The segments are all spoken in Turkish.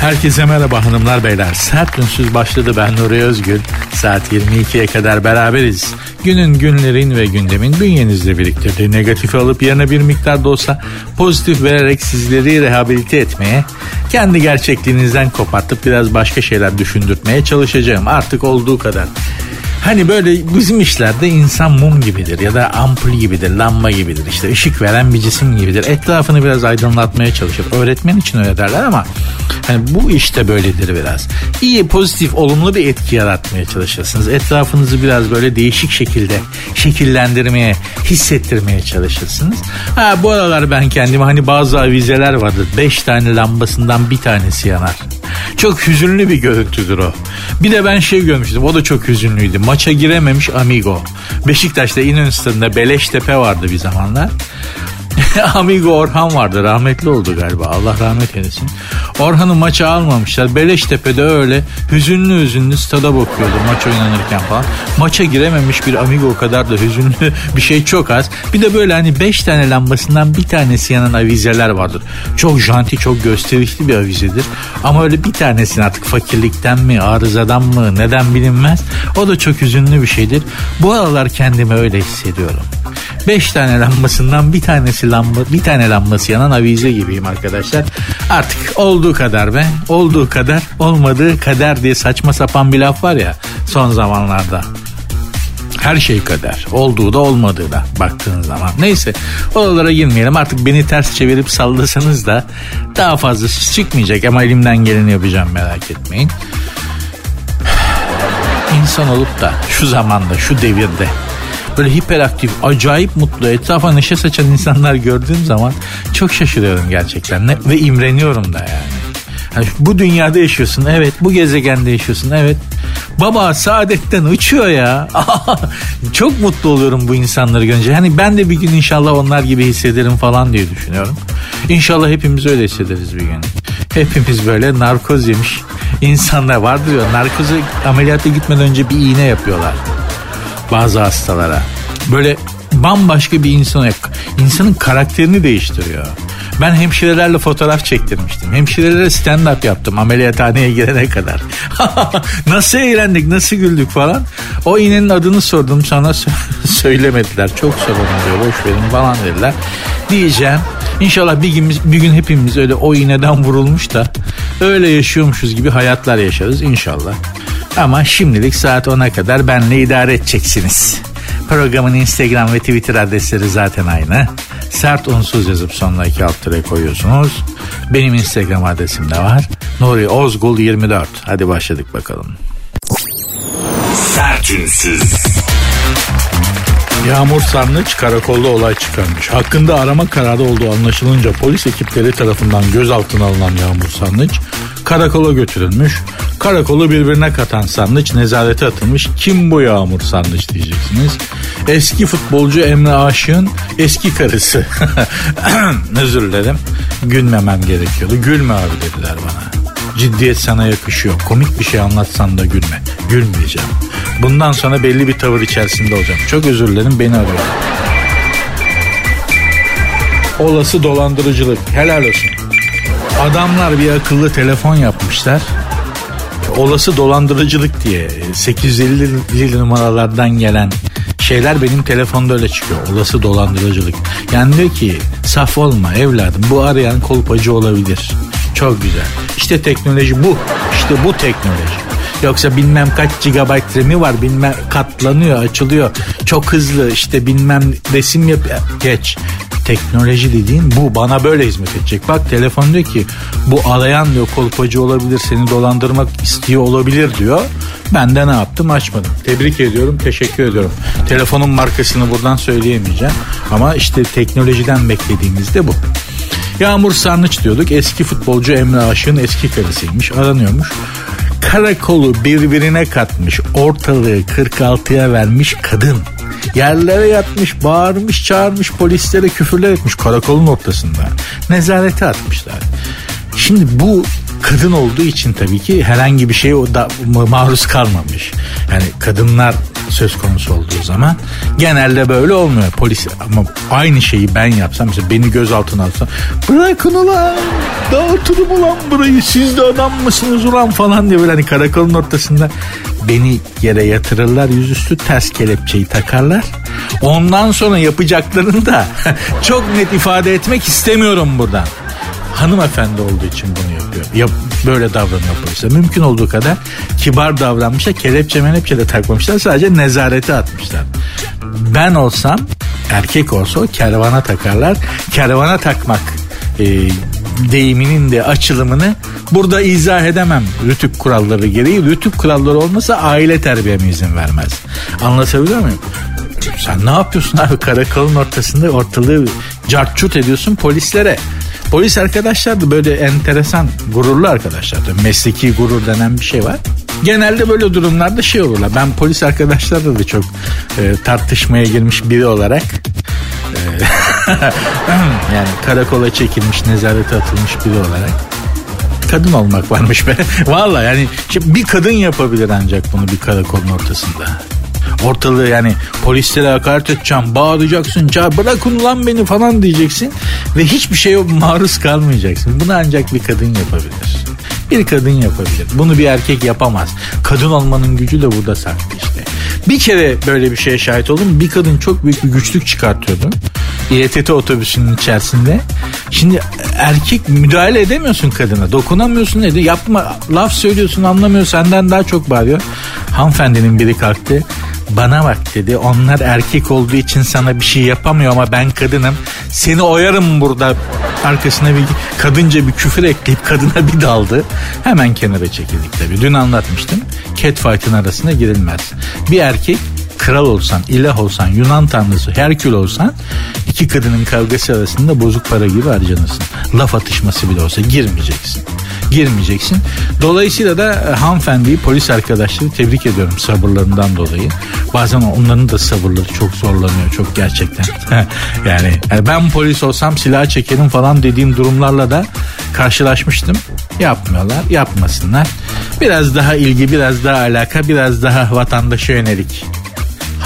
Herkese merhaba hanımlar beyler. Sert Ünsüz başladı ben Nuri Özgül. Saat 22'ye kadar beraberiz. Günün, günlerin ve gündemin bünyenizde biriktirdiği negatifi alıp yerine bir miktar da olsa pozitif vererek sizleri rehabilite etmeye, kendi gerçekliğinizden kopartıp biraz başka şeyler düşündürtmeye çalışacağım. Artık olduğu kadar. Hani böyle bizim işlerde insan mum gibidir ya da ampul gibidir, lamba gibidir. İşte ışık veren bir cisim gibidir. Etrafını biraz aydınlatmaya çalışır. Öğretmen için öyle derler ama hani bu işte böyledir biraz. İyi, pozitif, olumlu bir etki yaratmaya çalışırsınız. Etrafınızı biraz böyle değişik şekilde şekillendirmeye, hissettirmeye çalışırsınız. Ha bu aralar ben kendime hani bazı avizeler vardır. Beş tane lambasından bir tanesi yanar. Çok hüzünlü bir görüntüdür o. Bir de ben şey görmüştüm. O da çok hüzünlüydü. Maça girememiş Amigo. Beşiktaş'ta İnönü Stadı'nda Beleştepe vardı bir zamanlar. Amigo Orhan vardı rahmetli oldu galiba Allah rahmet eylesin. Orhan'ı maça almamışlar. Beleştepe'de öyle hüzünlü hüzünlü stada bakıyordu maç oynanırken falan. Maça girememiş bir Amigo kadar da hüzünlü bir şey çok az. Bir de böyle hani 5 tane lambasından bir tanesi yanan avizeler vardır. Çok janti çok gösterişli bir avizedir. Ama öyle bir tanesini artık fakirlikten mi arızadan mı neden bilinmez. O da çok hüzünlü bir şeydir. Bu aralar kendimi öyle hissediyorum. 5 tane lambasından bir tanesi lamba, bir tane lambası yanan avize gibiyim arkadaşlar. Artık olduğu kadar be, olduğu kadar, olmadığı kader diye saçma sapan bir laf var ya son zamanlarda. Her şey kader. Olduğu da olmadığı da baktığın zaman. Neyse oralara girmeyelim. Artık beni ters çevirip sallasanız da daha fazlası çıkmayacak ama elimden geleni yapacağım merak etmeyin. İnsan olup da şu zamanda, şu devirde böyle hiperaktif, acayip mutlu, etrafa neşe saçan insanlar gördüğüm zaman çok şaşırıyorum gerçekten ve imreniyorum da yani. yani. Bu dünyada yaşıyorsun evet, bu gezegende yaşıyorsun evet. Baba saadetten uçuyor ya. çok mutlu oluyorum bu insanları görünce. Hani ben de bir gün inşallah onlar gibi hissederim falan diye düşünüyorum. İnşallah hepimiz öyle hissederiz bir gün. Hepimiz böyle narkoz yemiş insanlar vardır ya narkozu ameliyata gitmeden önce bir iğne yapıyorlar bazı hastalara. Böyle bambaşka bir insan insanın karakterini değiştiriyor. Ben hemşirelerle fotoğraf çektirmiştim. Hemşirelere stand-up yaptım ameliyathaneye girene kadar. nasıl eğlendik, nasıl güldük falan. O iğnenin adını sordum sana söylemediler. Çok sorun diyor, boş verin falan dediler. Diyeceğim. İnşallah bir gün, bir gün hepimiz öyle o iğneden vurulmuş da öyle yaşıyormuşuz gibi hayatlar yaşarız inşallah. Ama şimdilik saat 10'a kadar benle idare edeceksiniz. Programın Instagram ve Twitter adresleri zaten aynı. Sert unsuz yazıp sonuna iki alt tere koyuyorsunuz. Benim Instagram adresim de var. Nuri Ozgul 24. Hadi başladık bakalım. Sertünsüz. Yağmur Sarnıç karakolda olay çıkarmış. Hakkında arama kararı olduğu anlaşılınca polis ekipleri tarafından gözaltına alınan Yağmur Sarnıç karakola götürülmüş. Karakolu birbirine katan Sarnıç nezarete atılmış. Kim bu Yağmur Sarnıç diyeceksiniz. Eski futbolcu Emre Aşık'ın eski karısı. Özür dilerim. Gülmemem gerekiyordu. Gülme abi dediler bana. Ciddiyet sana yakışıyor. Komik bir şey anlatsan da gülme. Gülmeyeceğim. Bundan sonra belli bir tavır içerisinde olacağım. Çok özür dilerim beni arıyor. Olası dolandırıcılık. Helal olsun. Adamlar bir akıllı telefon yapmışlar. Olası dolandırıcılık diye 850 numaralardan gelen şeyler benim telefonda öyle çıkıyor. Olası dolandırıcılık. Yani diyor ki saf olma evladım bu arayan kolpacı olabilir. Çok güzel. İşte teknoloji bu. İşte bu teknoloji. Yoksa bilmem kaç gigabayt RAM'i var bilmem katlanıyor açılıyor. Çok hızlı işte bilmem resim yap geç. Teknoloji dediğin bu bana böyle hizmet edecek. Bak telefon diyor ki bu arayan diyor kolpacı olabilir seni dolandırmak istiyor olabilir diyor. Ben de ne yaptım açmadım. Tebrik ediyorum teşekkür ediyorum. Telefonun markasını buradan söyleyemeyeceğim. Ama işte teknolojiden beklediğimiz de bu. Yağmur Sarnıç diyorduk. Eski futbolcu Emre Aşık'ın eski karısıymış. Aranıyormuş. Karakolu birbirine katmış. Ortalığı 46'ya vermiş kadın. Yerlere yatmış, bağırmış, çağırmış, polislere küfürler etmiş karakolun ortasında. Nezarete atmışlar. Şimdi bu kadın olduğu için tabii ki herhangi bir şeye da maruz kalmamış. Yani kadınlar söz konusu olduğu zaman genelde böyle olmuyor. Polis ama aynı şeyi ben yapsam mesela beni gözaltına alsam bırakın ulan dağıtırım ulan burayı siz de adam mısınız ulan falan diye böyle hani karakolun ortasında beni yere yatırırlar yüzüstü ters kelepçeyi takarlar. Ondan sonra yapacaklarını da çok net ifade etmek istemiyorum buradan hanımefendi olduğu için bunu yapıyor. Yap, böyle davranıyor polise. Mümkün olduğu kadar kibar davranmışlar. Kelepçe menepçe de takmamışlar. Sadece nezarete atmışlar. Ben olsam erkek olsa kervana takarlar. Kervana takmak e, deyiminin de açılımını burada izah edemem rütük kuralları gereği. Rütük kuralları olmasa aile terbiyeme izin vermez. Anlatabiliyor muyum? Sen ne yapıyorsun abi karakolun ortasında ortalığı cartçut ediyorsun polislere. Polis arkadaşlar da böyle enteresan gururlu arkadaşlar. Mesleki gurur denen bir şey var. Genelde böyle durumlarda şey olurlar. Ben polis arkadaşlarla da çok e, tartışmaya girmiş biri olarak e, yani karakola çekilmiş, nezarete atılmış biri olarak kadın olmak varmış be. Valla yani bir kadın yapabilir ancak bunu bir karakolun ortasında. Ortalığı yani polislere hakaret edeceğim, bağıracaksın, çağır, bırakın lan beni falan diyeceksin ve hiçbir şeye maruz kalmayacaksın. Bunu ancak bir kadın yapabilir. Bir kadın yapabilir. Bunu bir erkek yapamaz. Kadın olmanın gücü de burada saklı işte. Bir kere böyle bir şeye şahit oldum. Bir kadın çok büyük bir güçlük çıkartıyordu. İETT otobüsünün içerisinde. Şimdi erkek müdahale edemiyorsun kadına. Dokunamıyorsun dedi. Yapma laf söylüyorsun anlamıyor senden daha çok bağırıyor. Hanımefendinin biri kalktı. Bana bak dedi onlar erkek olduğu için sana bir şey yapamıyor ama ben kadınım. Seni oyarım burada. Arkasına bir kadınca bir küfür ekleyip kadına bir daldı. Hemen kenara çekildik tabii. Dün anlatmıştım. Catfight'ın arasına girilmez. Bir erkek kral olsan, ilah olsan, Yunan tanrısı, Herkül olsan iki kadının kavgası arasında bozuk para gibi harcanırsın. Laf atışması bile olsa girmeyeceksin. Girmeyeceksin. Dolayısıyla da e, hanımefendiyi polis arkadaşları tebrik ediyorum sabırlarından dolayı. Bazen onların da sabırları çok zorlanıyor çok gerçekten. yani, yani ben polis olsam silah çekerim falan dediğim durumlarla da karşılaşmıştım. Yapmıyorlar, yapmasınlar. Biraz daha ilgi, biraz daha alaka, biraz daha vatandaşa yönelik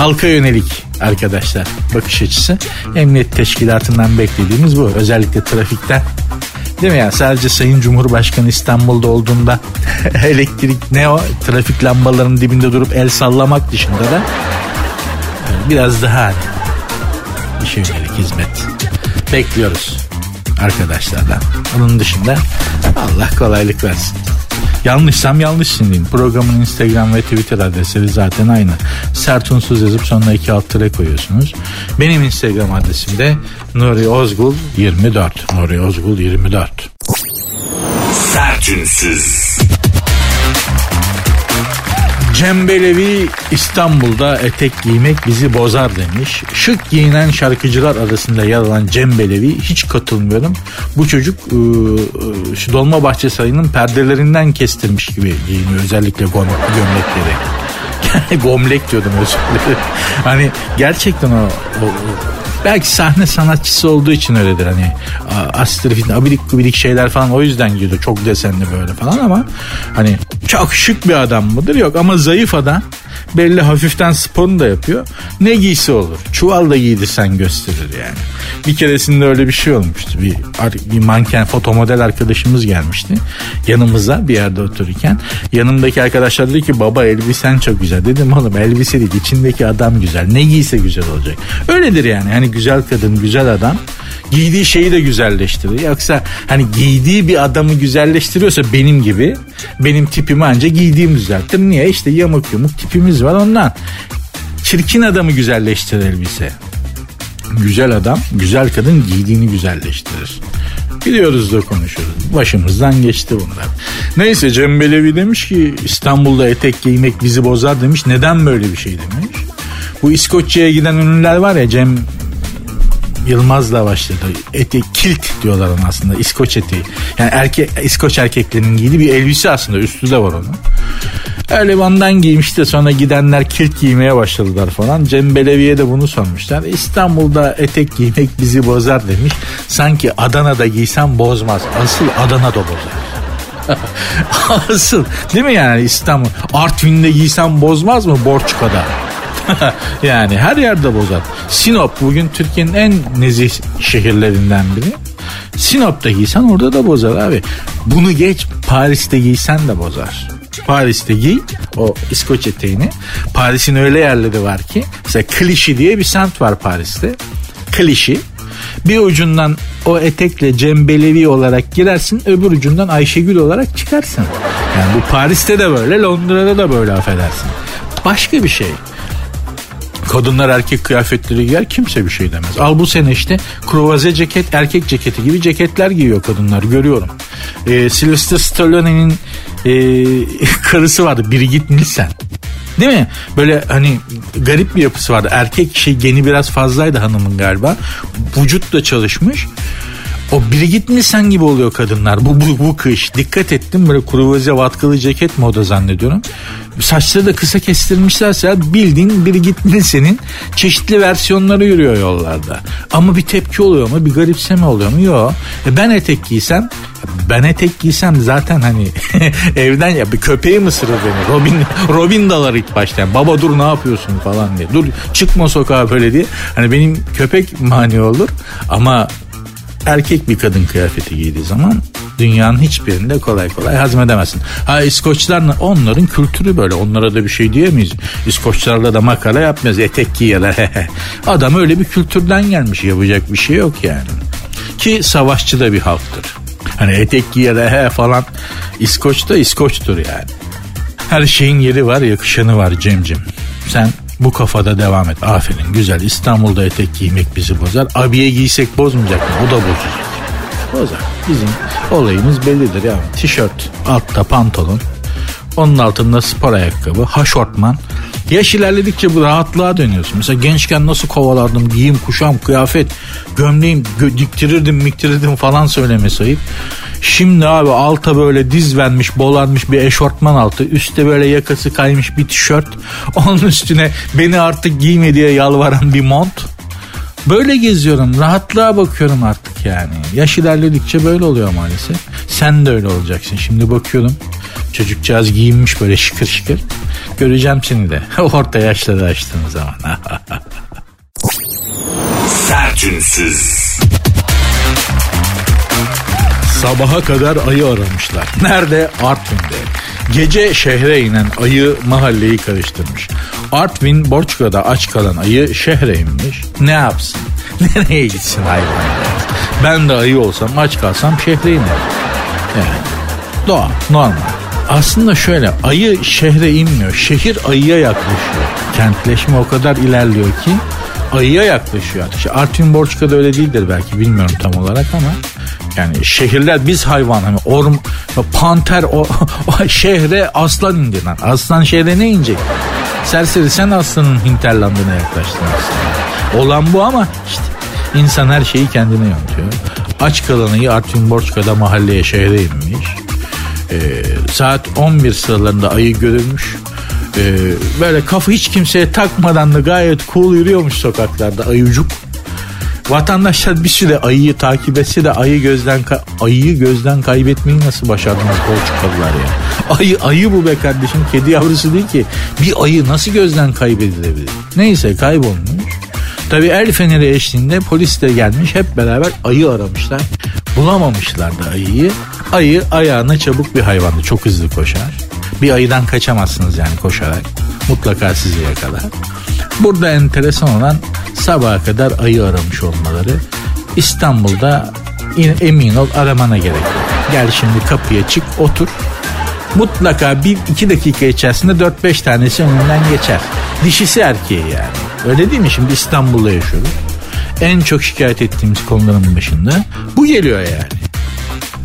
halka yönelik arkadaşlar bakış açısı. Emniyet teşkilatından beklediğimiz bu. Özellikle trafikten Değil mi ya? Sadece Sayın Cumhurbaşkanı İstanbul'da olduğunda elektrik ne o? Trafik lambalarının dibinde durup el sallamak dışında da biraz daha hani işe yönelik hizmet bekliyoruz arkadaşlardan. Onun dışında Allah kolaylık versin. Yanlışsam yanlışsın diyeyim. Programın Instagram ve Twitter adresleri zaten aynı. Sert unsuz yazıp sonuna iki alt tere koyuyorsunuz. Benim Instagram adresim de Nuri Ozgul 24. Nuri Ozgul 24. Sertünsüz. Cem Belevi İstanbul'da etek giymek bizi bozar demiş. Şık giyinen şarkıcılar arasında yer alan Cem Belevi hiç katılmıyorum. Bu çocuk ıı, şu Dolmabahçe Sarayı'nın perdelerinden kestirmiş gibi giyiniyor özellikle gömlekleri. Gomlek diyordum özür. Hani gerçekten o, o, Belki sahne sanatçısı olduğu için öyledir. Hani astrofit abidik gubidik şeyler falan o yüzden giyiyordu çok desenli böyle falan ama hani çok şık bir adam mıdır? Yok ama zayıf adam belli hafiften sporunu da yapıyor. Ne giysi olur. Çuval da giydirsen gösterir yani. Bir keresinde öyle bir şey olmuştu. Bir, bir manken fotomodel arkadaşımız gelmişti. Yanımıza bir yerde otururken. Yanımdaki arkadaşlar dedi ki baba elbisen çok güzel. Dedim oğlum elbise değil içindeki adam güzel. Ne giyse güzel olacak. Öyledir yani. Hani güzel kadın güzel adam giydiği şeyi de güzelleştirir. Yoksa hani giydiği bir adamı güzelleştiriyorsa benim gibi benim tipimi ancak giydiğim düzeltir. Niye? İşte yamuk yumuk tipimiz var ondan. Çirkin adamı güzelleştirir elbise. Güzel adam, güzel kadın giydiğini güzelleştirir. Biliyoruz da konuşuyoruz. Başımızdan geçti bunlar. Neyse Cem Belevi demiş ki İstanbul'da etek giymek bizi bozar demiş. Neden böyle bir şey demiş. Bu İskoçya'ya giden ünlüler var ya Cem Yılmaz'la başladı. Eti kilt diyorlar ona aslında. İskoç eti. Yani erkek İskoç erkeklerinin giydiği bir elbise aslında. Üstü de var onun. Öyle ondan giymiş de sonra gidenler kilt giymeye başladılar falan. Cem Belevi'ye de bunu sormuşlar. İstanbul'da etek giymek bizi bozar demiş. Sanki Adana'da giysem bozmaz. Asıl Adana'da bozar. Asıl değil mi yani İstanbul? Artvin'de giysem bozmaz mı Borçka'da? yani her yerde bozar. Sinop bugün Türkiye'nin en nezih şehirlerinden biri. Sinop'ta giysen orada da bozar abi. Bunu geç Paris'te giysen de bozar. Paris'te giy o İskoç eteğini. Paris'in öyle yerleri var ki mesela Klişi diye bir semt var Paris'te. Klişi. Bir ucundan o etekle Cembelevi olarak girersin öbür ucundan Ayşegül olarak çıkarsın. Yani bu Paris'te de böyle Londra'da da böyle affedersin. Başka bir şey. Kadınlar erkek kıyafetleri giyer kimse bir şey demez. Al bu sene işte kruvaze ceket erkek ceketi gibi ceketler giyiyor kadınlar görüyorum. Ee, Sylvester Stallone'nin e, karısı vardı Birgit Nielsen. Değil mi? Böyle hani garip bir yapısı vardı. Erkek şey geni biraz fazlaydı hanımın galiba. Vücut da çalışmış. O Birgit Nielsen gibi oluyor kadınlar. Bu, bu, bu kış. Dikkat ettim böyle kruvaze vatkalı ceket moda zannediyorum. Saçları da kısa kestirmişlerse bildiğin Birgit Nielsen'in çeşitli versiyonları yürüyor yollarda. Ama bir tepki oluyor mu? Bir garipseme oluyor mu? Yok. E ben etek giysem ben etek giysem zaten hani evden ya bir köpeği ısırır beni. Robin Robin dalar ilk baştan. Baba dur ne yapıyorsun falan diye. Dur çıkma sokağa böyle diye. Hani benim köpek mani olur ama erkek bir kadın kıyafeti giydiği zaman dünyanın hiçbirinde kolay kolay hazmedemezsin. Ha İskoçlar onların kültürü böyle. Onlara da bir şey diyemeyiz. İskoçlarla da makara yapmaz. Etek giyiyorlar. Adam öyle bir kültürden gelmiş. Yapacak bir şey yok yani. Ki savaşçı da bir halktır. Hani etek giyiyorlar he falan. İskoç da İskoçtur yani. Her şeyin yeri var yakışanı var Cemcim. Bu kafada devam et. Aferin güzel. İstanbul'da etek giymek bizi bozar. Abiye giysek bozmayacak mı? O da bozacak. Bozar. Bizim olayımız bellidir ya. Tişört, altta pantolon. Onun altında spor ayakkabı, haşortman. Yaş ilerledikçe bu rahatlığa dönüyorsun. Mesela gençken nasıl kovalardım giyim, kuşam, kıyafet, gömleğim gö- diktirirdim, miktirirdim falan söylemesi ayıp. Şimdi abi alta böyle diz vermiş bolanmış bir eşortman altı. Üstte böyle yakası kaymış bir tişört. Onun üstüne beni artık giyme diye yalvaran bir mont. Böyle geziyorum. Rahatlığa bakıyorum artık yani. Yaş ilerledikçe böyle oluyor maalesef. Sen de öyle olacaksın. Şimdi bakıyorum. Çocukcağız giyinmiş böyle şıkır şıkır. Göreceğim seni de. Orta yaşları açtığın zaman. Sertünsüz. Sabaha kadar ayı aramışlar. Nerede? Artvin'de. Gece şehre inen ayı mahalleyi karıştırmış. Artvin Borçka'da aç kalan ayı şehre inmiş. Ne yapsın? Nereye gitsin hayvan? Ben de ayı olsam aç kalsam şehre inerim. Yani doğal, normal. Aslında şöyle ayı şehre inmiyor. Şehir ayıya yaklaşıyor. Kentleşme o kadar ilerliyor ki ayıya yaklaşıyor. İşte Artvin Borçka'da öyle değildir belki bilmiyorum tam olarak ama yani şehirler biz hayvan hani orm panter o, o şehre aslan indi lan. Aslan şehre ne inecek? Serseri sen aslanın hinterlandına yaklaştın aslında. Olan bu ama işte insan her şeyi kendine yontuyor. Aç kalanıyı Artvin Borçka'da mahalleye şehre inmiş. Ee, saat 11 sıralarında ayı görülmüş. Ee, böyle kafa hiç kimseye takmadan da gayet cool yürüyormuş sokaklarda ayıcuk. Vatandaşlar bir süre ayıyı takip etse de ayı gözden ayıyı gözden kaybetmeyi nasıl başardınız Porçukalılar ya? Ayı ayı bu be kardeşim kedi yavrusu değil ki. Bir ayı nasıl gözden kaybedilebilir? Neyse kaybolmuş. Tabi el feneri eşliğinde polis de gelmiş hep beraber ayı aramışlar. Bulamamışlar da ayıyı. Ayı ayağına çabuk bir hayvandı çok hızlı koşar. Bir ayıdan kaçamazsınız yani koşarak. Mutlaka sizi yakalar. Burada enteresan olan sabaha kadar ayı aramış olmaları. İstanbul'da emin ol aramana gerek yok. Gel şimdi kapıya çık otur. Mutlaka bir iki dakika içerisinde dört beş tanesi önünden geçer. Dişisi erkeği yani. Öyle değil mi? Şimdi İstanbul'da yaşıyoruz. En çok şikayet ettiğimiz konuların başında bu geliyor yani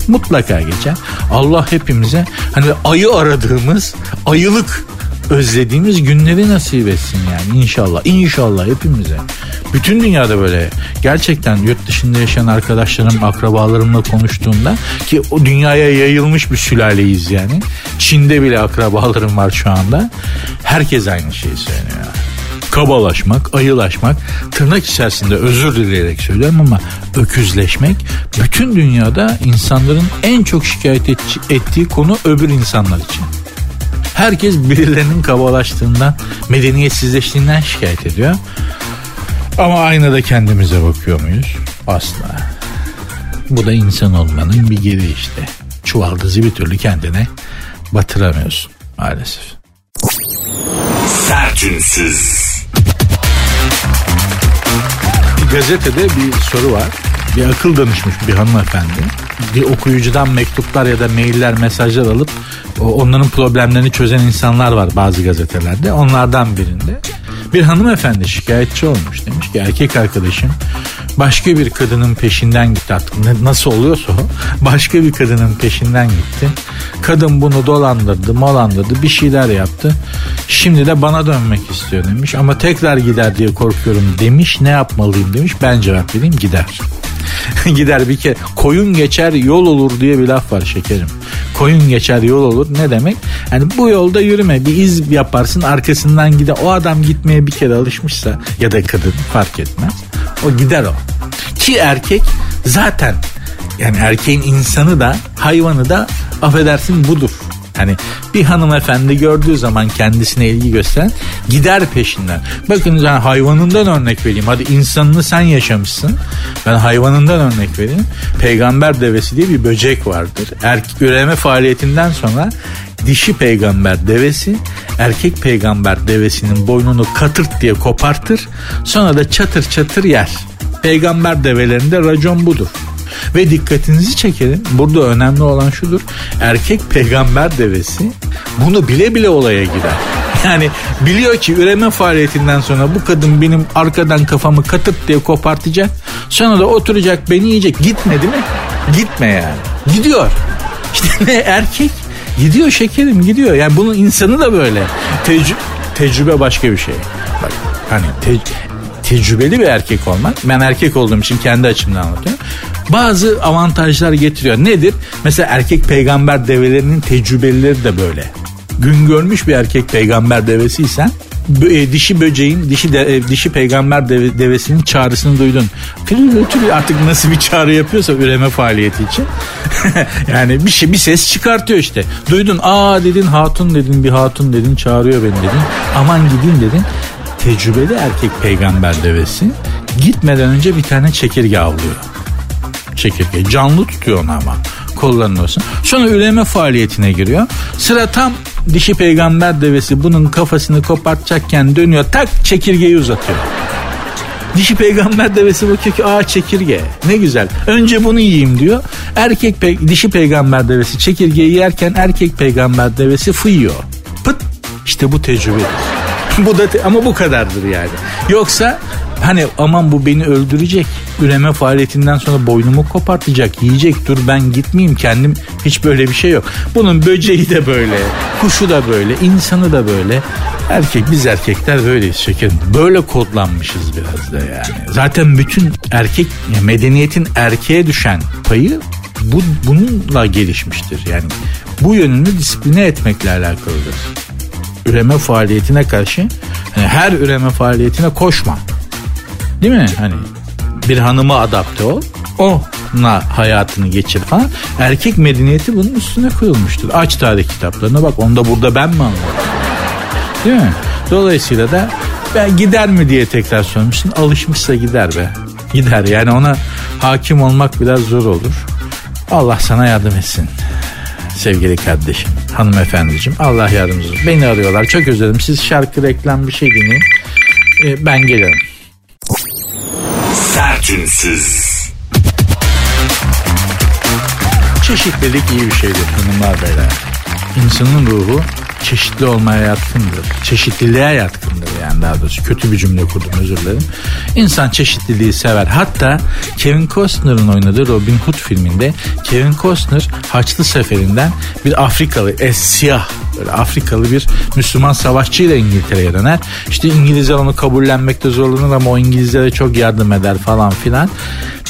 mutlaka geçer. Allah hepimize hani ayı aradığımız ayılık özlediğimiz günleri nasip etsin yani inşallah. İnşallah hepimize. Bütün dünyada böyle. Gerçekten yurt dışında yaşayan arkadaşlarım, akrabalarımla konuştuğumda ki o dünyaya yayılmış bir sülaleyiz yani. Çin'de bile akrabalarım var şu anda. Herkes aynı şeyi söylüyor. Kabalaşmak, ayılaşmak, tırnak içerisinde özür dileyerek söylüyorum ama öküzleşmek bütün dünyada insanların en çok şikayet ettiği konu öbür insanlar için. Herkes birilerinin kabalaştığından, medeniyetsizleştiğinden şikayet ediyor. Ama aynada kendimize bakıyor muyuz? Asla. Bu da insan olmanın bir geri işte. Çuvaldızı bir türlü kendine batıramıyorsun maalesef. Sertünsüz. Gazetede bir soru var. Bir akıl danışmış bir hanımefendi. Bir okuyucudan mektuplar ya da mailler, mesajlar alıp onların problemlerini çözen insanlar var bazı gazetelerde. Onlardan birinde bir hanımefendi şikayetçi olmuş demiş ki erkek arkadaşım başka bir kadının peşinden gitti artık nasıl oluyorsa o başka bir kadının peşinden gitti. Kadın bunu dolandırdı molandırdı bir şeyler yaptı. Şimdi de bana dönmek istiyor demiş ama tekrar gider diye korkuyorum demiş ne yapmalıyım demiş ben cevap vereyim gider. gider bir kere koyun geçer yol olur diye bir laf var şekerim. Koyun geçer yol olur ne demek? Yani bu yolda yürüme bir iz yaparsın arkasından gider. O adam gitmeye bir kere alışmışsa ya da kadın fark etmez. O gider o. Ki erkek zaten yani erkeğin insanı da hayvanı da affedersin budur. Hani bir hanımefendi gördüğü zaman kendisine ilgi gösteren gider peşinden. Bakın yani hayvanından örnek vereyim. Hadi insanını sen yaşamışsın. Ben hayvanından örnek vereyim. Peygamber devesi diye bir böcek vardır. Erkek üreme faaliyetinden sonra dişi peygamber devesi erkek peygamber devesinin boynunu katırt diye kopartır. Sonra da çatır çatır yer. Peygamber develerinde racon budur. Ve dikkatinizi çekerim. Burada önemli olan şudur. Erkek peygamber devesi bunu bile bile olaya girer. Yani biliyor ki üreme faaliyetinden sonra bu kadın benim arkadan kafamı katıp diye kopartacak. Sonra da oturacak beni yiyecek. Gitmedi mi? Gitme yani. Gidiyor. İşte erkek gidiyor şekerim gidiyor. Yani bunun insanı da böyle. Tecrü tecrübe başka bir şey. Bak hani te tecrübeli bir erkek olmak. Ben erkek olduğum için kendi açımdan anlatıyorum bazı avantajlar getiriyor. Nedir? Mesela erkek peygamber develerinin tecrübelileri de böyle. Gün görmüş bir erkek peygamber devesiysen e, dişi böceğin dişi de, e, dişi peygamber deve, devesinin çağrısını duydun. Artık nasıl bir çağrı yapıyorsa üreme faaliyeti için. yani bir şey bir ses çıkartıyor işte. Duydun aa dedin hatun dedin bir hatun dedin çağırıyor beni dedin. Aman gideyim dedin. Tecrübeli erkek peygamber devesi gitmeden önce bir tane çekirge avlıyor çekirge. Canlı tutuyor onu ama kollarının olsun. Sonra üreme faaliyetine giriyor. Sıra tam dişi peygamber devesi bunun kafasını kopartacakken dönüyor tak çekirgeyi uzatıyor. Dişi peygamber devesi bakıyor ki aa çekirge ne güzel. Önce bunu yiyeyim diyor. Erkek pe dişi peygamber devesi çekirgeyi yerken erkek peygamber devesi fıyıyor. Pıt işte bu tecrübe. bu da te- ama bu kadardır yani. Yoksa Hani aman bu beni öldürecek. Üreme faaliyetinden sonra boynumu kopartacak. Yiyecek dur ben gitmeyeyim kendim. Hiç böyle bir şey yok. Bunun böceği de böyle. Kuşu da böyle. insanı da böyle. Erkek biz erkekler böyleyiz şekerim. Böyle kodlanmışız biraz da yani. Zaten bütün erkek medeniyetin erkeğe düşen payı bu bununla gelişmiştir. Yani bu yönünü disipline etmekle alakalıdır. Üreme faaliyetine karşı yani her üreme faaliyetine koşma. Değil mi? Hani bir hanıma adapte ol. Ona hayatını geçir falan. Erkek medeniyeti bunun üstüne kurulmuştur. Aç tarih kitaplarına bak onda burada ben mi anladım? Değil mi? Dolayısıyla da ben gider mi diye tekrar sormuşsun. Alışmışsa gider be. Gider yani ona hakim olmak biraz zor olur. Allah sana yardım etsin. Sevgili kardeşim, hanımefendiciğim Allah yardımcınız. Beni arıyorlar. Çok özledim. Siz şarkı reklam bir şey dinleyin. Ee, ben gelirim. Sertünsüz. Çeşitlilik iyi bir şeydir hanımlar beyler. İnsanın ruhu çeşitli olmaya yatkındır. Çeşitliliğe yatkındır yani daha doğrusu. Kötü bir cümle kurdum özür dilerim. İnsan çeşitliliği sever. Hatta Kevin Costner'ın oynadığı Robin Hood filminde Kevin Costner Haçlı Seferinden bir Afrikalı, es siyah böyle Afrikalı bir Müslüman savaşçıyla İngiltere'ye döner. İşte İngilizler onu kabullenmekte zorlanır ama o İngilizlere çok yardım eder falan filan.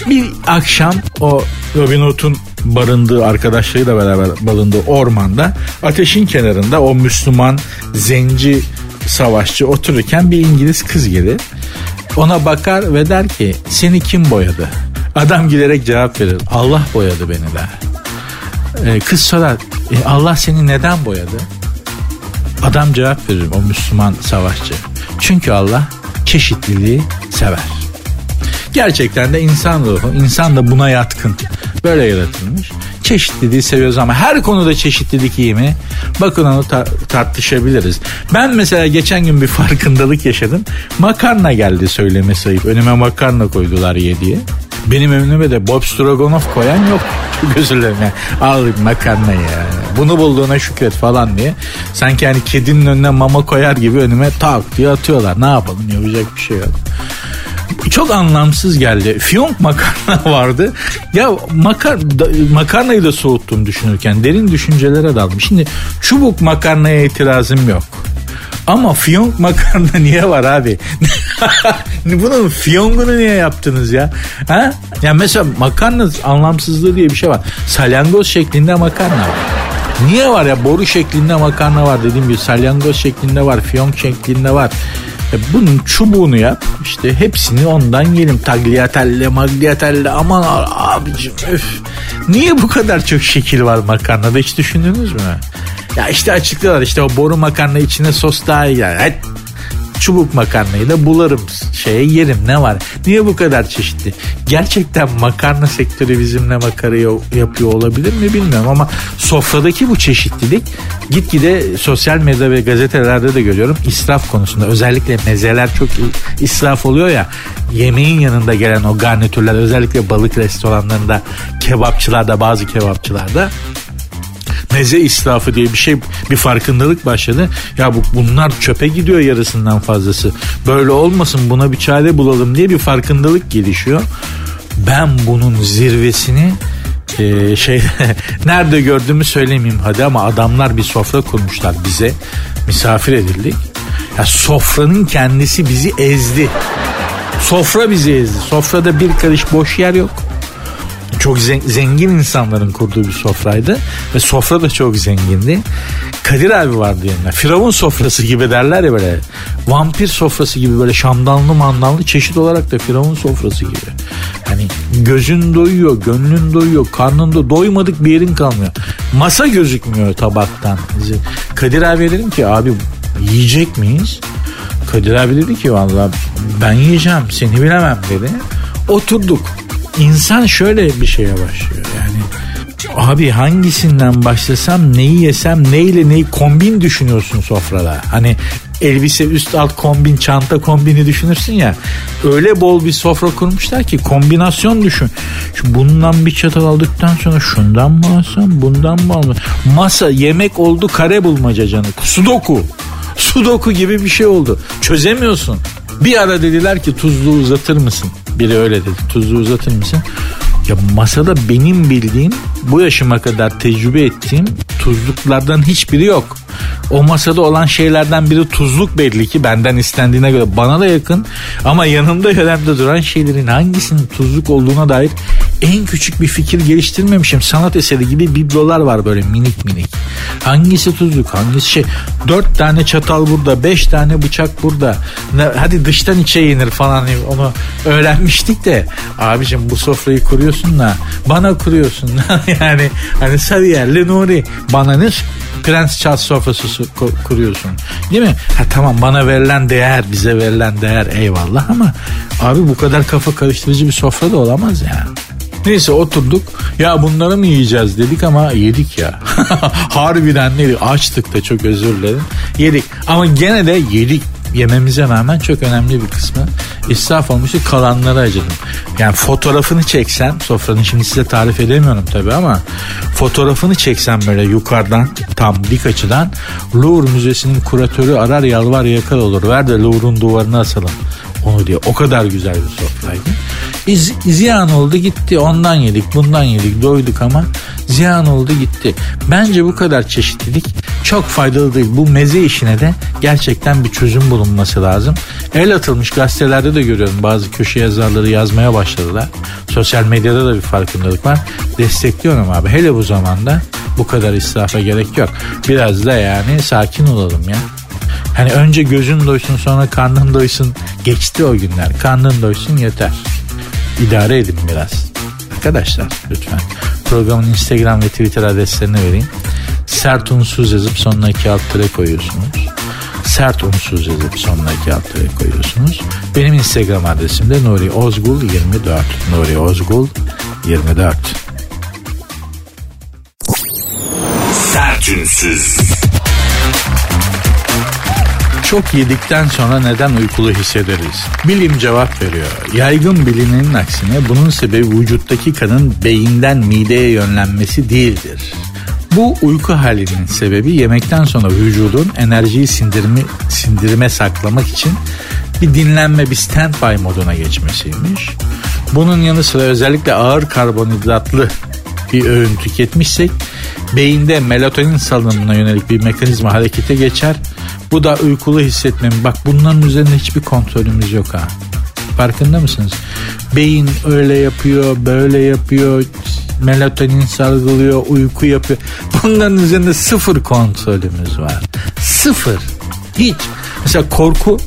Bir akşam o Robin Hood'un barındığı arkadaşlarıyla beraber barındığı ormanda ateşin kenarında o Müslüman zenci savaşçı otururken bir İngiliz kız gelir. Ona bakar ve der ki seni kim boyadı? Adam giderek cevap verir. Allah boyadı beni der. Ee, kız sorar e, Allah seni neden boyadı? Adam cevap verir o Müslüman savaşçı. Çünkü Allah çeşitliliği sever. Gerçekten de insan ruhu, insan da buna yatkın. Böyle yaratılmış. Çeşitliliği seviyoruz ama her konuda çeşitlilik iyi mi? Bakın onu ta- tartışabiliriz. Ben mesela geçen gün bir farkındalık yaşadım. Makarna geldi söyleme sayıp. Önüme makarna koydular ye diye. Benim önüme de Bob Stroganoff koyan yok. Çok özür dilerim yani. Al makarna ya. Bunu bulduğuna şükret falan diye. Sanki hani kedinin önüne mama koyar gibi önüme tak diye atıyorlar. Ne yapalım yapacak bir şey yok çok anlamsız geldi. Fiyonk makarna vardı. Ya makar, makarnayı da soğuttum düşünürken derin düşüncelere daldım. Şimdi çubuk makarnaya itirazım yok. Ama fiyonk makarna niye var abi? Bunun fiyongunu niye yaptınız ya? Ha? Ya mesela makarna anlamsızlığı diye bir şey var. Salyangoz şeklinde makarna var. Niye var ya boru şeklinde makarna var dediğim gibi salyangoz şeklinde var, fiyonk şeklinde var. E bunun çubuğunu yap işte hepsini ondan yiyelim tagliatelle magliatelle aman abicim öf. Niye bu kadar çok şekil var makarnada hiç düşündünüz mü? Ya işte açıklıyorlar işte o boru makarna içine sos daha iyi. Yani çubuk makarnayı da bularım şeye yerim ne var. Niye bu kadar çeşitli? Gerçekten makarna sektörü bizimle makara yapıyor olabilir mi bilmiyorum ama sofradaki bu çeşitlilik gitgide sosyal medya ve gazetelerde de görüyorum israf konusunda özellikle mezeler çok israf oluyor ya yemeğin yanında gelen o garnitürler özellikle balık restoranlarında kebapçılarda bazı kebapçılarda meze israfı diye bir şey bir farkındalık başladı. Ya bu bunlar çöpe gidiyor yarısından fazlası. Böyle olmasın buna bir çare bulalım diye bir farkındalık gelişiyor. Ben bunun zirvesini e, şey nerede gördüğümü söylemeyeyim hadi ama adamlar bir sofra kurmuşlar bize misafir edildik. Ya sofranın kendisi bizi ezdi. Sofra bizi ezdi. Sofrada bir karış boş yer yok çok zengin insanların kurduğu bir sofraydı ve sofra da çok zengindi. Kadir abi vardı yanında. Firavun sofrası gibi derler ya böyle. Vampir sofrası gibi böyle şamdanlı mandallı çeşit olarak da Firavun sofrası gibi. Hani gözün doyuyor, gönlün doyuyor, karnın da doymadık bir yerin kalmıyor. Masa gözükmüyor tabaktan. Kadir abi dedim ki abi yiyecek miyiz? Kadir abi dedi ki vallahi ben yiyeceğim seni bilemem dedi. Oturduk insan şöyle bir şeye başlıyor yani abi hangisinden başlasam neyi yesem neyle neyi kombin düşünüyorsun sofrada. Hani elbise üst alt kombin çanta kombini düşünürsün ya öyle bol bir sofra kurmuşlar ki kombinasyon düşün. Şu bundan bir çatal aldıktan sonra şundan mı alsam bundan mı alsam? Masa yemek oldu kare bulmaca canı. Sudoku. Sudoku gibi bir şey oldu. Çözemiyorsun. Bir ara dediler ki tuzlu uzatır mısın biri öyle dedi. Tuzlu uzatır mısın? Ya masada benim bildiğim bu yaşıma kadar tecrübe ettiğim tuzluklardan hiçbiri yok. O masada olan şeylerden biri tuzluk belli ki benden istendiğine göre bana da yakın ama yanımda yanımda duran şeylerin hangisinin tuzluk olduğuna dair en küçük bir fikir geliştirmemişim. Sanat eseri gibi biblolar var böyle minik minik. Hangisi tuzluk hangisi şey. Dört tane çatal burada beş tane bıçak burada. Ne, hadi dıştan içe yenir falan onu öğrenmiştik de. Abicim bu sofrayı kuruyorsun da bana kuruyorsun. yani hani Sarıyerli Nuri bana ne Prens Charles sofrası kuruyorsun. Değil mi? Ha tamam bana verilen değer bize verilen değer eyvallah ama abi bu kadar kafa karıştırıcı bir sofra da olamaz yani. Neyse oturduk. Ya bunları mı yiyeceğiz dedik ama yedik ya. Harbiden neydi? Açtık da çok özür dilerim. Yedik. Ama gene de yedik. yememize rağmen çok önemli bir kısmı israf olmuştu. Kalanları acıdım. Yani fotoğrafını çeksem sofranın şimdi size tarif edemiyorum tabii ama fotoğrafını çeksem böyle yukarıdan tam dik açıdan Louvre Müzesi'nin kuratörü arar yalvar yakar olur. Ver de Louvre'un duvarına asalım onu diyor. O kadar güzel bir sofraydı. İz, ziyan oldu gitti. Ondan yedik, bundan yedik, doyduk ama ziyan oldu gitti. Bence bu kadar çeşitlilik çok faydalı değil. Bu meze işine de gerçekten bir çözüm bulunması lazım. El atılmış gazetelerde de görüyorum bazı köşe yazarları yazmaya başladılar. Sosyal medyada da bir farkındalık var. Destekliyorum abi. Hele bu zamanda bu kadar israfa gerek yok. Biraz da yani sakin olalım ya. Hani önce gözün doysun sonra karnın doysun. Geçti o günler. Karnın doysun yeter. İdare edin biraz. Arkadaşlar lütfen programın Instagram ve Twitter adreslerini vereyim. Sert unsuz yazıp sonuna iki alt koyuyorsunuz. Sert unsuz yazıp sonuna iki alt koyuyorsunuz. Benim Instagram adresim de Nuri Ozgul 24. Nuri Ozgul 24. Sertünsüz. Çok yedikten sonra neden uykulu hissederiz? Bilim cevap veriyor. Yaygın bilinenin aksine bunun sebebi vücuttaki kanın beyinden mideye yönlenmesi değildir. Bu uyku halinin sebebi yemekten sonra vücudun enerjiyi sindirimi, sindirime saklamak için bir dinlenme, bir standby moduna geçmesiymiş. Bunun yanı sıra özellikle ağır karbonhidratlı bir öğün tüketmişsek beyinde melatonin salınımına yönelik bir mekanizma harekete geçer. Bu da uykulu hissetmem. Bak bunların üzerinde hiçbir kontrolümüz yok ha. Farkında mısınız? Beyin öyle yapıyor, böyle yapıyor, melatonin salgılıyor, uyku yapıyor. Bunların üzerinde sıfır kontrolümüz var. Sıfır. Hiç. Mesela korku,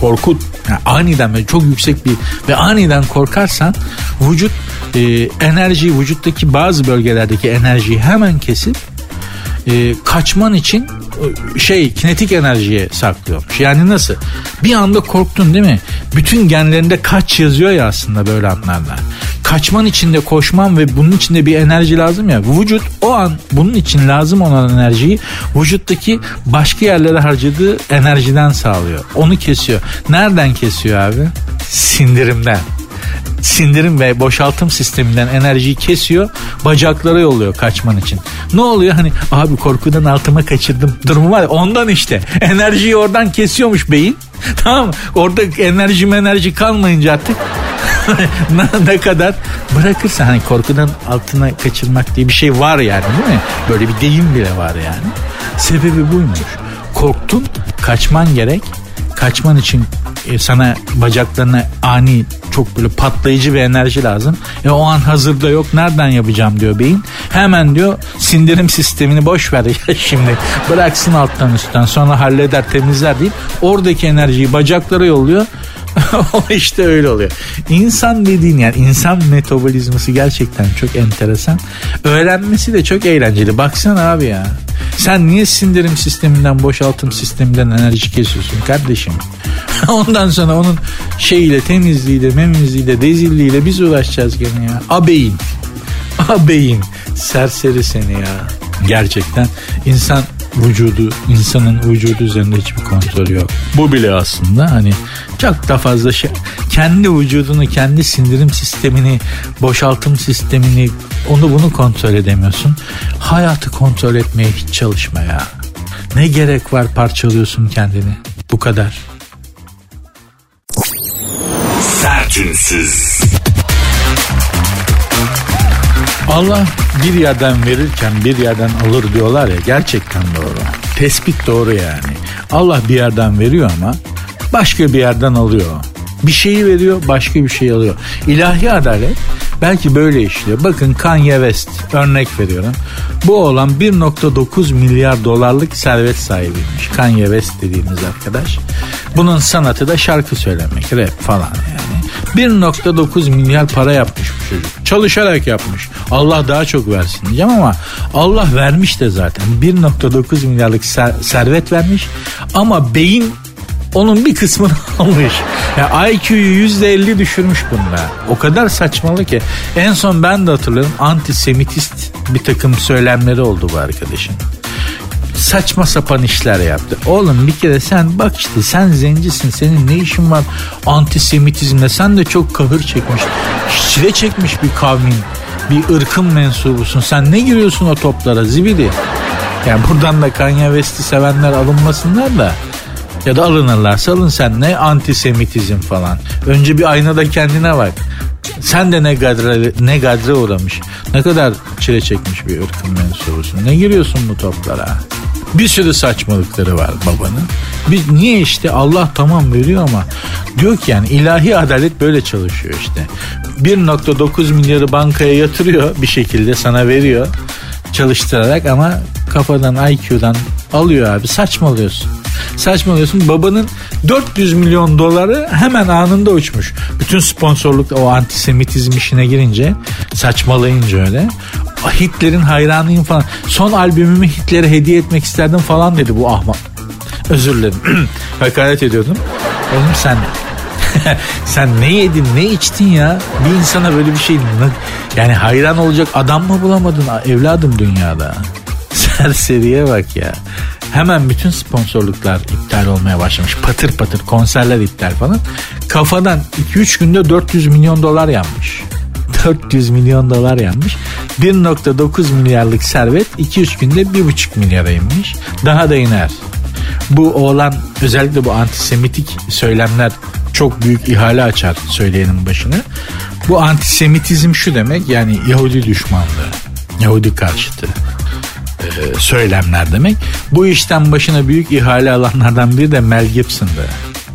korku yani aniden ve çok yüksek bir ve aniden korkarsan vücut e, enerjiyi vücuttaki bazı bölgelerdeki enerjiyi hemen kesip e, kaçman için e, şey kinetik enerjiye saklıyormuş. Yani nasıl? Bir anda korktun değil mi? Bütün genlerinde kaç yazıyor ya aslında böyle anlarda. Kaçman için de koşman ve bunun için de bir enerji lazım ya. Vücut o an bunun için lazım olan enerjiyi vücuttaki başka yerlere harcadığı enerjiden sağlıyor. Onu kesiyor. Nereden kesiyor abi? Sindirimden sindirim ve boşaltım sisteminden enerjiyi kesiyor bacaklara yolluyor kaçman için. Ne oluyor hani abi korkudan altıma kaçırdım durumu var ya ondan işte enerjiyi oradan kesiyormuş beyin tamam? Orada enerji enerji kalmayınca artık ne kadar bırakırsa hani korkudan altına kaçırmak diye bir şey var yani değil mi? Böyle bir deyim bile var yani. Sebebi buymuş. Korktun kaçman gerek. Kaçman için e, sana bacaklarına ani çok böyle patlayıcı bir enerji lazım. E o an hazırda yok nereden yapacağım diyor beyin. Hemen diyor sindirim sistemini boş ver ya şimdi bıraksın alttan üstten sonra halleder temizler deyip oradaki enerjiyi bacaklara yolluyor. işte öyle oluyor. İnsan dediğin yani insan metabolizması gerçekten çok enteresan. Öğrenmesi de çok eğlenceli. Baksana abi ya. Sen niye sindirim sisteminden boşaltım sisteminden enerji kesiyorsun kardeşim? Ondan sonra onun şeyiyle temizliğiyle memizliğiyle dezilliğiyle biz uğraşacağız gene ya. Abeyin. Abeyin. Serseri seni ya. Gerçekten insan vücudu, insanın vücudu üzerinde hiçbir kontrol yok. Bu bile aslında hani çok da fazla şey. Kendi vücudunu, kendi sindirim sistemini, boşaltım sistemini, onu bunu kontrol edemiyorsun. Hayatı kontrol etmeye hiç çalışma ya. Ne gerek var parçalıyorsun kendini. Bu kadar. Sertünsüz. Allah bir yerden verirken bir yerden alır diyorlar ya gerçekten doğru. Tespit doğru yani. Allah bir yerden veriyor ama başka bir yerden alıyor. Bir şeyi veriyor başka bir şey alıyor. İlahi adalet belki böyle işliyor. Bakın Kanye West örnek veriyorum. Bu olan 1.9 milyar dolarlık servet sahibiymiş. Kanye West dediğimiz arkadaş. Bunun sanatı da şarkı söylemek, rap falan yani. 1.9 milyar para yapmış bu çocuk. Çalışarak yapmış. Allah daha çok versin diyeceğim ama Allah vermiş de zaten. 1.9 milyarlık ser- servet vermiş ama beyin onun bir kısmını almış. Ya IQ'yu %50 düşürmüş bunda. O kadar saçmalı ki. En son ben de hatırlıyorum antisemitist bir takım söylemleri oldu bu arkadaşın. Saçma sapan işler yaptı. Oğlum bir kere sen bak işte sen zencisin senin ne işin var antisemitizmle sen de çok kahır çekmiş çile çekmiş bir kavmin bir ırkın mensubusun sen ne giriyorsun o toplara zibidi. Yani buradan da Kanye West'i sevenler alınmasınlar da ya da alınırlarsa alın sen ne antisemitizm falan. Önce bir aynada kendine bak. Sen de ne gadre, ne gadre uğramış. Ne kadar çile çekmiş bir ırkın mensubusun. Ne giriyorsun bu toplara? Bir sürü saçmalıkları var babanın. Biz niye işte Allah tamam veriyor ama diyor ki yani ilahi adalet böyle çalışıyor işte. 1.9 milyarı bankaya yatırıyor bir şekilde sana veriyor çalıştırarak ama kafadan IQ'dan alıyor abi saçmalıyorsun. Saçmalıyorsun babanın 400 milyon doları hemen anında uçmuş. Bütün sponsorluk o antisemitizm işine girince saçmalayınca öyle. Hitler'in hayranıyım falan. Son albümümü Hitler'e hediye etmek isterdim falan dedi bu ahmak. Özür dilerim. Hakaret ediyordum. Oğlum sen sen ne yedin ne içtin ya? Bir insana böyle bir şey yani hayran olacak adam mı bulamadın evladım dünyada? Serseriye bak ya. Hemen bütün sponsorluklar iptal olmaya başlamış. Patır patır konserler iptal falan. Kafadan 2-3 günde 400 milyon dolar yanmış. 400 milyon dolar yanmış. 1.9 milyarlık servet 2-3 günde 1.5 milyara inmiş. Daha da iner. Bu oğlan özellikle bu antisemitik söylemler çok büyük ihale açar söyleyenin başına. Bu antisemitizm şu demek yani Yahudi düşmanlığı. Yahudi karşıtı e, söylemler demek. Bu işten başına büyük ihale alanlardan biri de Mel Gibson'dı.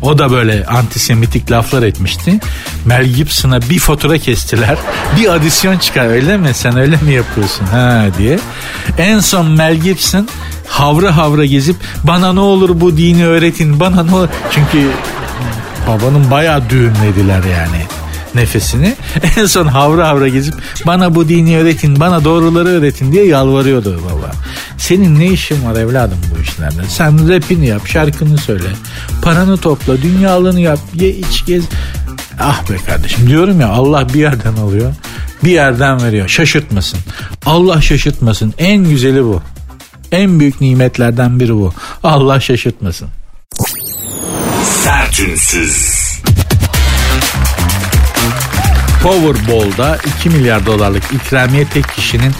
O da böyle antisemitik laflar etmişti. Mel Gibson'a bir fatura kestiler. Bir adisyon çıkar öyle mi sen öyle mi yapıyorsun ha diye. En son Mel Gibson havra havra gezip bana ne olur bu dini öğretin bana ne olur. Çünkü babanın bayağı düğümlediler yani nefesini. En son havra havra gezip bana bu dini öğretin, bana doğruları öğretin diye yalvarıyordu baba. Senin ne işin var evladım bu işlerde? Sen rapini yap, şarkını söyle. Paranı topla, dünyalığını yap, ye iç gez. Ah be kardeşim diyorum ya Allah bir yerden alıyor, bir yerden veriyor. Şaşırtmasın. Allah şaşırtmasın. En güzeli bu. En büyük nimetlerden biri bu. Allah şaşırtmasın. Sertünsüz. Powerball'da 2 milyar dolarlık ikramiye tek kişinin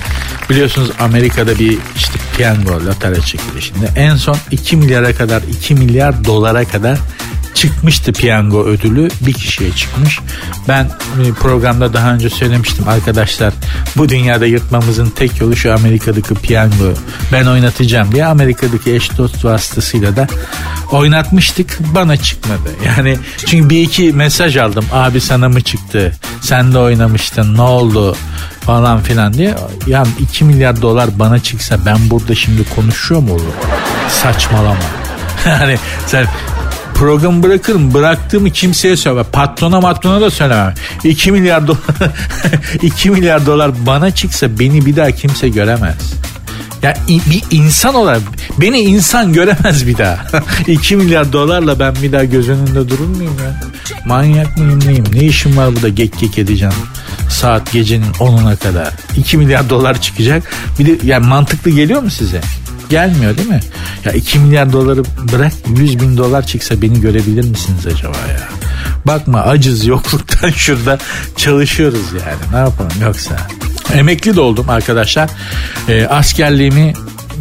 biliyorsunuz Amerika'da bir işte piyango lotarya çekilişinde en son 2 milyara kadar 2 milyar dolara kadar çıkmıştı piyango ödülü bir kişiye çıkmış. Ben e, programda daha önce söylemiştim arkadaşlar bu dünyada yırtmamızın tek yolu şu Amerika'daki piyango ben oynatacağım diye Amerika'daki eş dost vasıtasıyla da oynatmıştık bana çıkmadı. Yani çünkü bir iki mesaj aldım abi sana mı çıktı sen de oynamıştın ne oldu falan filan diye. Ya 2 milyar dolar bana çıksa ben burada şimdi konuşuyor mu olur? Saçmalama. yani sen programı bırakırım. Bıraktığımı kimseye söyle. Patrona matrona da söylemem. 2 milyar dolar 2 milyar dolar bana çıksa beni bir daha kimse göremez. Ya bir insan olarak beni insan göremez bir daha. 2 milyar dolarla ben bir daha göz önünde durur muyum ya? Manyak mıyım neyim? Ne işim var burada gek gek edeceğim? Saat gecenin 10'una kadar. 2 milyar dolar çıkacak. Bir de yani mantıklı geliyor mu size? Gelmiyor değil mi? Ya 2 milyar doları bırak 100 bin dolar çıksa beni görebilir misiniz acaba ya? Bakma acız yokluktan şurada çalışıyoruz yani. Ne yapalım yoksa. Emekli de oldum arkadaşlar. E, askerliğimi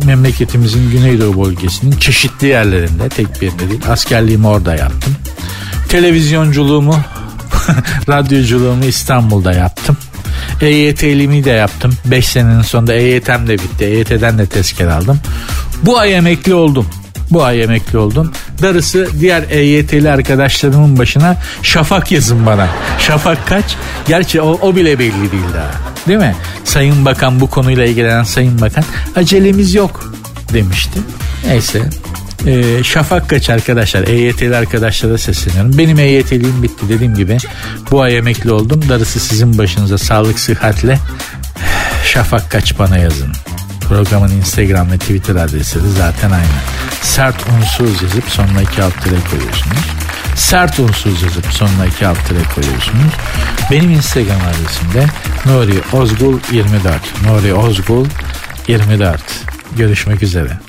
memleketimizin Güneydoğu bölgesinin çeşitli yerlerinde tek bir değil askerliğimi orada yaptım. Televizyonculuğumu radyoculuğumu İstanbul'da yaptım. EYT'limi de yaptım. 5 senenin sonunda EYT'm de bitti. EYT'den de tezkere aldım. Bu ay emekli oldum. Bu ay emekli oldum. Darısı diğer EYT'li arkadaşlarımın başına şafak yazın bana. Şafak kaç? Gerçi o, o bile belli değil daha. Değil mi? Sayın Bakan bu konuyla ilgilenen Sayın Bakan acelemiz yok demişti. Neyse e, şafak kaç arkadaşlar EYT'li arkadaşlara sesleniyorum. Benim EYT'liğim bitti dediğim gibi bu ay emekli oldum. Darısı sizin başınıza sağlık sıhhatle şafak kaç bana yazın. Programın Instagram ve Twitter adresi de zaten aynı. Sert unsuz yazıp sonuna iki alt koyuyorsunuz. Sert unsuz yazıp sonuna iki alt koyuyorsunuz. Benim Instagram adresim de Nuri Ozgul 24. Nuri Ozgul 24. Görüşmek üzere.